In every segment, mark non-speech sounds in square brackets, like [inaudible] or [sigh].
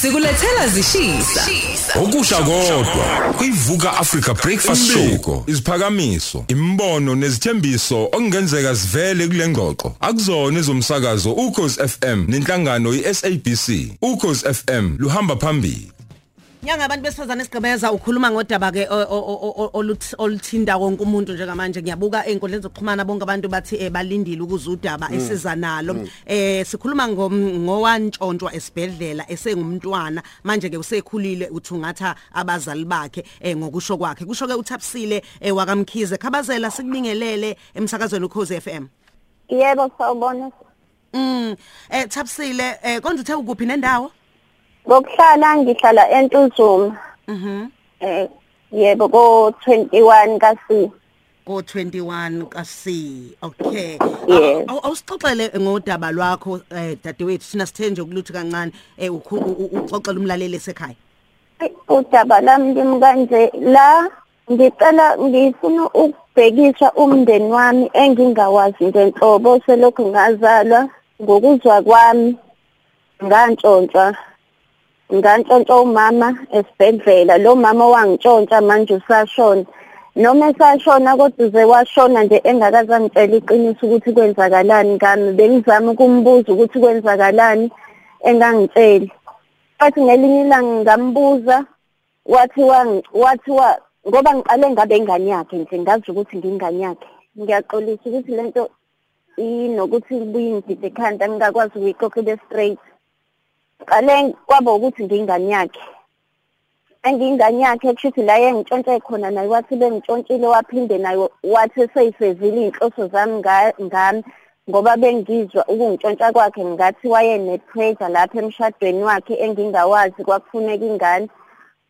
Sikulethela zishisa. Okusha kodwa kuyivuka Africa Breakfast Show. Isiphakamiso, imbono nezithembiso okungenzeka sivele kule ngxoxo. Akuzona ezomsakazo ukhozi FM nenhlangano iSABC. Ukhozi FM luhamba phambili. Nyanga abantu besifazane esigqebeza ukhuluma ngodaba ke oluthinda wonke umuntu njengamanje. Ngiyabuka einkundleni zokuxhumana bonke abantu bathi eh, balindile ukuza udaba esiza nalo. Eh sikhuluma ngowantshontshwa esibhedlela esengumntwana. Manje ke usekhulile uthungatha abazali bakhe eh ngokusho kwakhe. Kusho ke uthapsile eh, wakamkhize. Khabazela sikubingelele emsakazweni ukhozi FM Yebo sawubona. Mm. Eh thapsile eh konje uthe ukuphi nendawo? Ngokuhlala ngihlala eNtuzuma. Mhm. Eh yebo ko 21 kasi. ko 21 kasi okay awusixoxele ngodaba lwakho eh dadewethu sina sithe nje ukuluthi kancane eh ukhu- u- u- uxoxele umlaleli esekhaya. Udaba lami limkanje la ngicela ngifuna ukubhekisa umndeni wami engingawazi ngenhlobo selokhu ngazalwa ngokuzwa kwami ngantshontshwa. Ngantshontshwa umama esibhedlela. Lo mama wangitshontsha manje usashona. Noma esashona kodwa uze washona nje engakaze angitshela iqiniso ukuthi kwenzakalani ngami. Bengizama ukumbuza ukuthi kwenzakalani engangitsheli wathi ngelinye ilanga ngambuza wathi wathiwa ngoba ngiqale ngabe ingane yakhe nje ngazi ukuthi ngingane yakhe. Ngiyaxolisa ukuthi lento inokuthi ibuye ingidide ekhanda ngingakwazi ukuyixoxa ibe straight. Qale kwaba ukuthi ngingane yakhe? Engingane yakhe kushuthi la yengitshontshe khona naye wathi bengitshontshile waphinde naye wathi seyisezile iy'nhloso zami nga- ngami ngoba bengizwa ukungitshontsha kwakhe ngathi wayene-pressure lapha emshadweni wakhe engingawazi kwakufuneka ingane.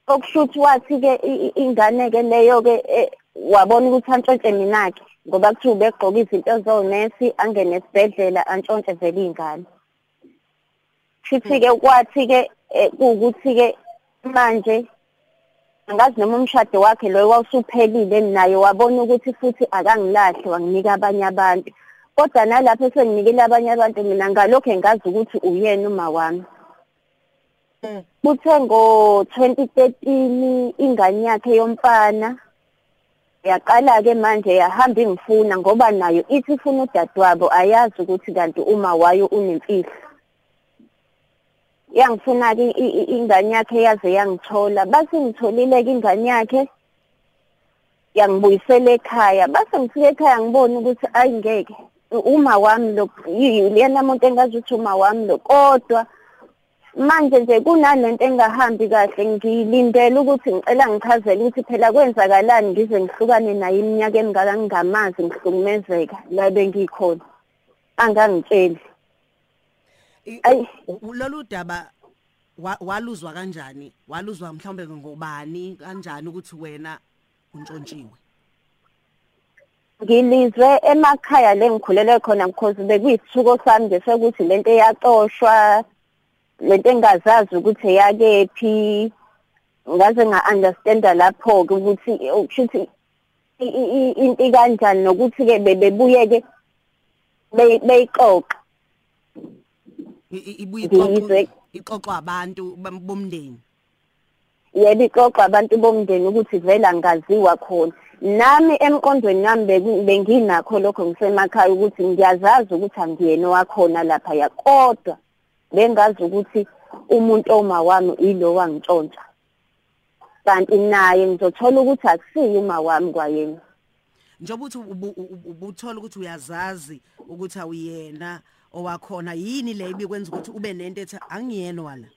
Okushuthi wathi-ke i- i- ingane-ke leyo-ke eh, wabona ukuthi antshontshe mina-ke ngoba kuthiwa ubegqoka izinto zonesi angene esibhedlela antshontshe vele iy'ngane futhi-ke kwathi-ke eh, kuwukuthi-ke manje angazi noma umshado wakhe loyo wawusuphelile naye wabona ukuthi futhi akangilahle wanginika abanye abantu. Kodwa nalapho senginikile abanye abantu mina ngalokho engazi ukuthi uyena uma wami. Kuthe ngo-2013 ingane yakhe yomfana yaqala-ke manje yahamba ingifuna ngoba nayo ithi ifuna udadewabo ayazi ukuthi kanti uma wayo unemfihlo yangifuna-ke i- i- ingane yakhe yaze yangithola. Base ngitholile-ke ingane yakhe yangibuyisela ekhaya. Base ngifika ekhaya ngibona ukuthi ayi ngeke uma wami lo yi- lena muntu engazi ukuthi uma wami lo kodwa manje nje kunalento engahambi kahle ngilindele ukuthi ngicela ngichazele ukuthi phela kwenzakalani ngize ngihlukane naye iminyaka emingaka ngingamazi ngihlukumezeka la bengikhona. Angangitsheli. I- Ayi. u- u- lolu daba wa- waluzwa kanjani? Waluzwa mhlawumbe ngobani? Kanjani ukuthi wena untshontshiwe? Ngilizwe emakhaya le ngikhulele khona because bekuyisithuko sami nje sekuthi lento eyaxoshwa lento engazazi ukuthi eyakephi. Ngaze nga-understanda lapho-ke ukuthi kushuthi i- into kanjani nokuthi-ke bebebuye-ke be- beyixoxa. Ibuye Ngiyizwe. ixoxwe ixoxwa abantu bam- bomndeni. Yebo ixoxa abantu bomndeni ukuthi vele angaziwa khona. Nami emqondweni nami beku- benginakho lokho ngisemakhaya ukuthi ngiyazazi ukuthi angiyena wakhona laphaya kodwa bengazi ukuthi umuntu oma wami ilo wangitshontsha. Kanti naye ngizothola ukuthi akusiyo uma wami kwayena. Njengoba uthi ubu- ubu- ubuthola ukuthi uyazazi ukuthi awuyena owakhona yini le ibikwenza ukuthi ube nento ethi angiyena wala.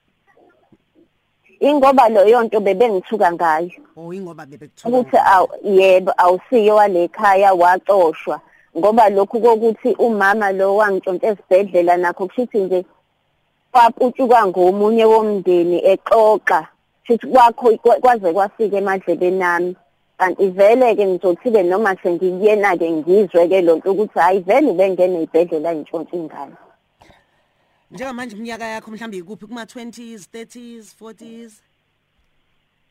Ingoba leyo nto bebengithuka ngayo. Or ingoba bebekuthola ukuthi aw yebo awusiyo wale khaya waxoshwa. Ngoba lokhu kokuthi umama lo wangitshontshe esibhedlela nakho kushuthi nje kwaputshuka ngomunye womndeni exoxa. Futhi kwakho kwaze kwafika emadlebeni nami kanti vele ke ngizothi-ke noma sengiyena-ke ngizwe-ke lo nto ukuthi hhayi vele ubengene ibhedlela intshontshe ingane. Njengamanje iminyaka yakho mhlawumbe ikuphi? Kuma-20s 30s 40s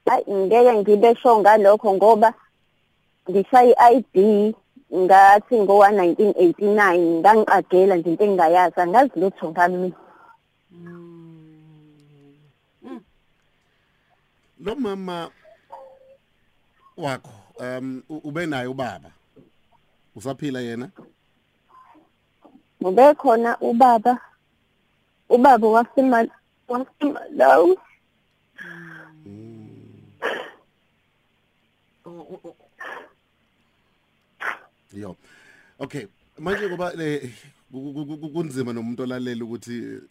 hayi ngeke ngibe sho ngalokho ngoba ngishaya i-ID ngathi ngo-1989 ngangiqagela nje into engingayazi angazi lutho ngami. Lo mama wakho um ube naye ubaba. Usaphila yena? Ube khona ubaba. Ubaba O- o- o- yo. Okay manje kuba le ku- kunzima nomuntu olalela ukuthi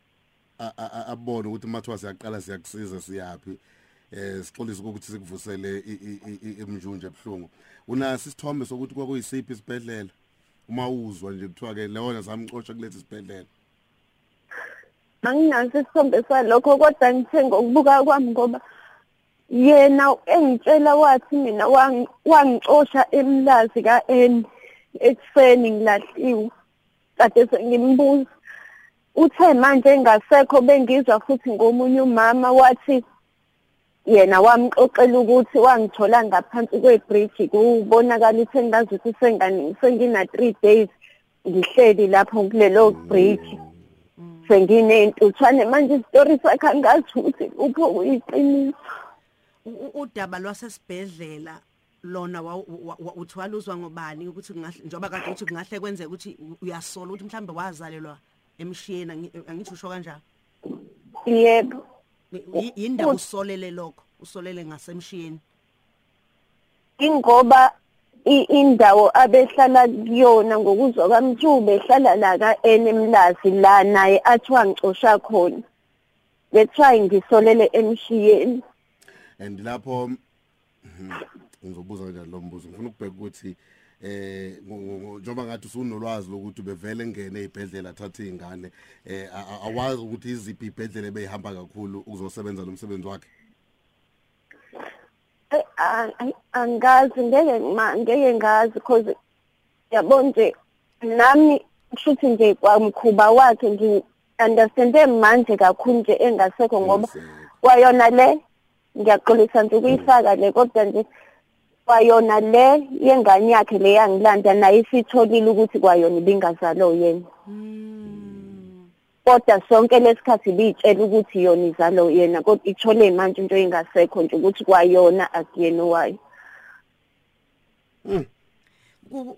abone ukuthi mathiwa siyaqala siyakusiza siyapi eh sixolisa ukuthi sikuvusele i- i- i- i- emjunje ebhlungu unasi isithombe sokuthi kwakuyisiphi isibhedlela? Uma uzwa nje kuthiwa ke lewona zamxotsha kulethi sibhedlela. Anginaso isithombe salokho kodwa ngithe ngokubuka kwami ngoba yena engitshela wathi mina wang- wangixosha emlazi ka-N ekuseni ngilahliwe. Kade sengimbuza uthe manje engasekho bengizwa futhi ngomunye umama wathi yena wamxoxela ukuthi wangithola ngaphansi kwebridge kubonakala ukuthi engazi ukuthi sengina 3 days ngihleli lapho kulelo bridge. Senginentuthwane manje isitori sakhe angazi ukuthi upho kuyiqiniso u- u- udaba lwasesibhedlela lona uthi waluzwa ngobani ukuthi njoba kade uthi kungahle kwenzeka ukuthi uyasola ukuthi mhlambe wazalelwa emshiyeni angi- angithi usho kanjalo? Yebo. Yindaba usolele lokho usolele ngasemshiyeni. Ingoba indawo abehlala kuyona ngokuzwa kwami behlala la ka-N emlazi la naye athi wangicosha khona. Bethiwa ngisolele emshiyeni. And lapho mhm, ngizobuza kanjani lo mbuzo? Ngifuna ukubheka ukuthi eh ngo- ngo- ngo- njengoba ngathi usunolwazi lokuthi bevele ngene ezibhedlela athatha izingane eh a- a- awazi ukuthi iziphi izibhedlela beyihamba kakhulu ukuzosebenza lo msebenzi wakhe Eh, a- a- angazi ngeke ma ngeke ngazi because yabona nje nami kushuthi nje kwamkhuba wakhe ngi understande manje kakhulu nje engasekho ngoba Engasekho. kwayona le ngiyaxolisa nje ukuyifaka le kodwa nje kwayona le yengane yakhe le yangilanda naye isitholile ukuthi kwayona ibingazalo yena kodwa sonke lesikhathi liyitshela ukuthi yona izalo yena kodwa ithole manje into engasekho nje ukuthi kwayona akuyena wayo Ku-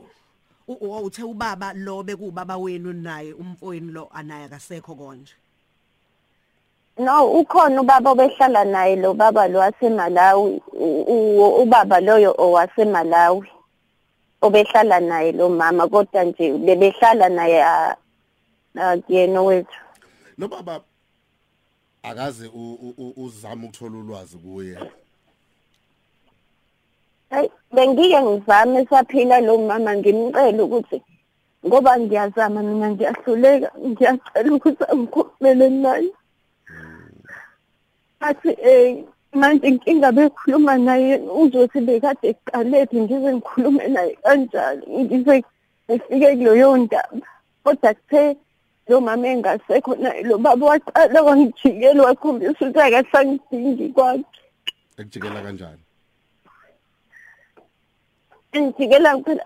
u- u- uthe ubaba lo bekubaba wenu naye umfowenu lo anaye akasekho konje. No ukhona ubaba obehlala naye lo baba lo waseMalawi ubaba loyo owaseMalawi obehlala naye lo mama kodwa nje bebehlala naye akuyena wethu lo baba akaze uzama ukuthola ulwazi kuye. Hayi bengike ngizame saphila lo mama ngimcela ukuthi ngoba ngiyazama mina ngiyahluleka ngiyacela ukuthi angikhulumele naye. Athi eh manje inkinga bekhuluma naye uzothi bekade eqalephi ngize ngikhulume naye kanjalo. Ngize ngifike kuleyo ndaba. Kodwa kuthe lo mama engasekho naye lo baba waqala wangijikela wakhombisa ukuthi akasangidingi kwakhe. Ekujikela kanjani? Ngijikela phela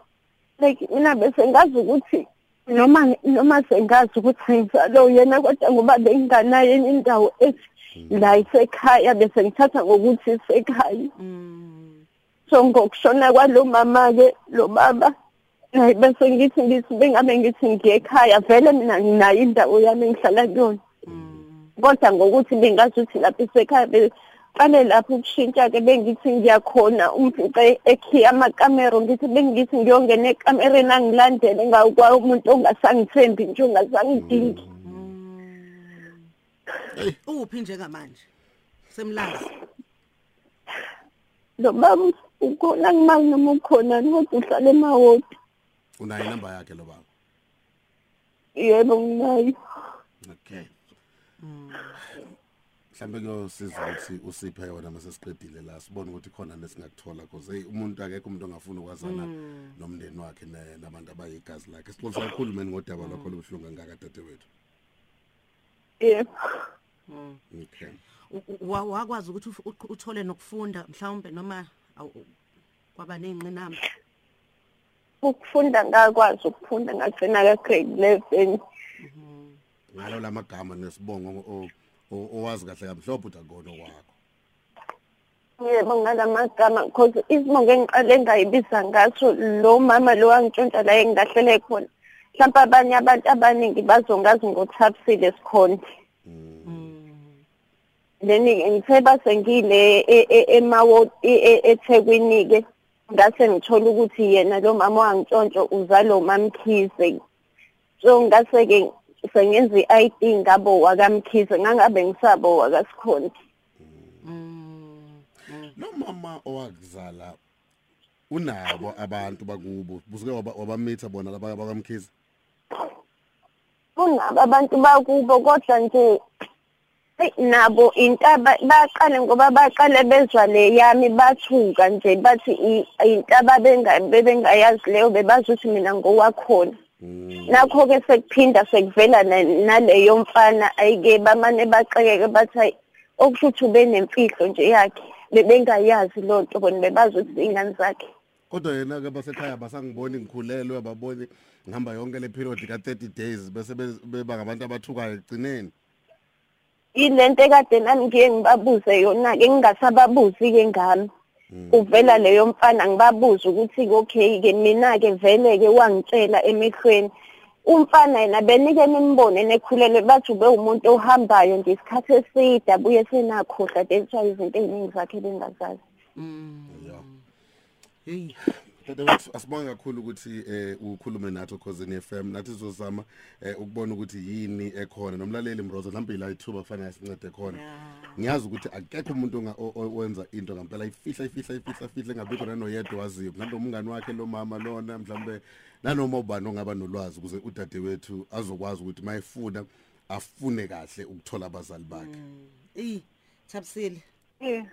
like mina bese ngazi ukuthi noma noma sengazi ukuthi ngizalo yena kodwa ngoba benginganayo enye indawo ethi la isekhaya bese ngithatha ngokuthi isekhaya. So ngokushona kwalo mama ke lo baba hayi bese ngithi ngithi bengabe ngithi ngiye ekhaya vele mina nginayo indawo yami engihlala kuyona. Kodwa ngokuthi bengazi ukuthi lapho isekhaya beqale lapho ukushintsha ke bengithi ngiyakhona umfice ekhiya amakamero ngithi bengithi ngiyongena ekamereni angilandele ngakwa umuntu ongasangithembi nje ongasangidingi. [laughs] uphi njengamanje? Semlazi lo baba ukhona ngimali noma ukhona kodwa uhlala emawodi unayo inamba yakhe lo baba? Yebo nginayo. Okay. Mhlambe kuyosiza ukuthi usiphe yona mase siqedile la sibone ukuthi khona lesingakuthola because hey umuntu akekho umuntu ongafuna ukwazana nomndeni wakhe ne- nabantu abayigazi lakhe. Sixolisa kakhulu mani ngodaba lwakho lobuhlungu kangaka dadewethu yebo okay. U- u- wa- wakwazi ukuthi uf- u- uthole nokufunda mhlawumbe noma awu- kwaba neyinqinamba ukufunda ngakwazi ukufunda ngagcina ka grade 11 ngalo lamagama nesibongo o- o- owazi kahle kamhlophe uthi akona kwakho yebo ngalamagama because isibongo engiqale ngayibiza ngaso lo mama lo wangitshontsha la engilahlele khona mhlawumbe abanye abantu abaningi bazongazi ngothabisile sikhonde leni ngithe base ngile e- e- emawo e- e- eThekwini ke ngase ngithola ukuthi yena lo mama wangitshontsho uzalo mamkhize. So ngase ke sengenza i-ID ngabo wakamkhize ngangabe ngisabo wakasikhonde lo mama owakuzala unabo abantu bakubo busuke waba- wabamitha bona laba bakamkhize? Kunabo abantu bakubo kodwa nje eyi, nabo intaba baqale ngoba baqale bezwa le yami bathuka nje bathi i- intaba benga- bebengayazi leyo bebazi ukuthi mina ngowakhona. Nakho ke sekuphinda sekuvela na- naleyo mfana ayike bamane baqekeke bathi hayi okusho ukuthi ube nemfihlo nje yakhe bebengayazi loo nto bona bebazi ukuthi ingane zakhe. Kodwa yena ke basekhaya basangiboni ngikhulelwe ababoni ngihamba yonke le period ka-30 days bese be- beba ngabantu abathukayo ekugcineni. Ilento ekade nami ngiye ngibabuze yona-ke ngingasababuzi-ke ngami uvela leyo mfana ngibabuze ukuthi-ke okay-ke mina-ke vele-ke wangitshela emehlweni. Umfana yena benike nimbone nekhulelwe bathi ube umuntu ohambayo nje isikhathi eside abuye senakhohlwa that's why izinto ey'ningi zakhe bengazazi ya. Hey. Dadewethu asibonge kakhulu ukuthi eh ukhulume nathi ukhosini FM nathi sizozama eh ukubona ukuthi yini ekhona. Nomlaleli Mrozo mhlawumbe ila ithuba kufanele sincede khona. Ngiyazi ukuthi akekho umuntu onga- o- o- owenza into ngempela ifihla ifihla ifihla ifihla ngabikho nanoyedwa waziyo mhlawumbe umngani wakhe lo mama lona mhlawumbe nanoma ubani ongaba nolwazi ukuze udadewethu azokwazi ukuthi mayefuna afune kahle ukuthola abazali bakhe. Eh thabisile. Yeah.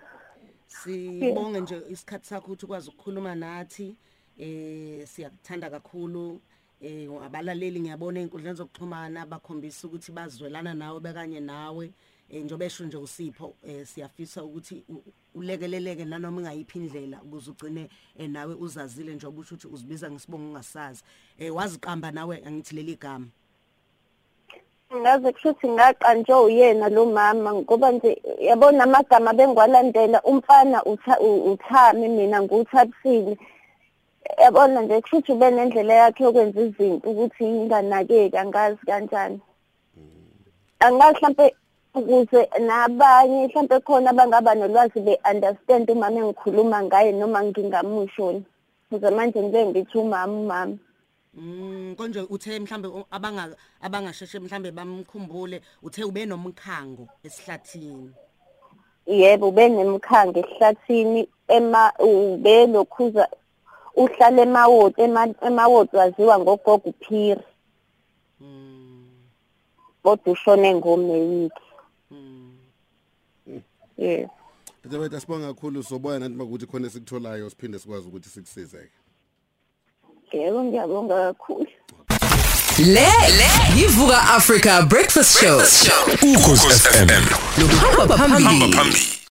Sibonge nje isikhathi sakho ukuthi ukwazi ukukhuluma nathi eh siyakuthanda kakhulu. Eh abalaleli ngiyabona einkundleni zokuxhumana bakhombisa ukuthi bazwelana nawe bekanye nawe. Eh njobe esho nje usipho eh siyafisa ukuthi u- ulekeleleke nanoma ingayiphi indlela ukuze ugcine eh, nawe uzazile njengoba usho ukuthi uzibiza ngesibongo ungasazi eh waziqamba nawe angithi leli gama. Ngaze kushuthi ngaqanjwe uyena lo mama ngoba nje yabona amagama bengwalandela umfana utha- u- uthami mina nguthabisile yabona nje kushuthi ube nendlela yakhe yokwenza izinto ukuthi inganakeki angazi kanjani. Angazi mhlampe ukuze nabanye mhlampe khona abangaba nolwazi be-understand umama engikhuluma ngaye noma ngingamusho ukuze manje ngibe ngithi umama umama. Mm konje uthe mhlambe abanga abangasheshe mhlambe bamkhumbule uthe ube nomkhango esihlathini? Yebo ube nemkhange ehlathini ema ube lokhuza uhlala emawoti ema- emawoti waziwa ngogogo uphiri mm. Kodwa ushone ngomeyiki mm. Yes. Dadewethu asibonge kakhulu soboya nathi makuthi khona esikutholayo siphinde sikwazi ukuthi sikusizeke. Yebo ngiyabonga kakhulu Le yivuka Africa Breakfast Show. ukhosi FM Lo hamba phambili. phambili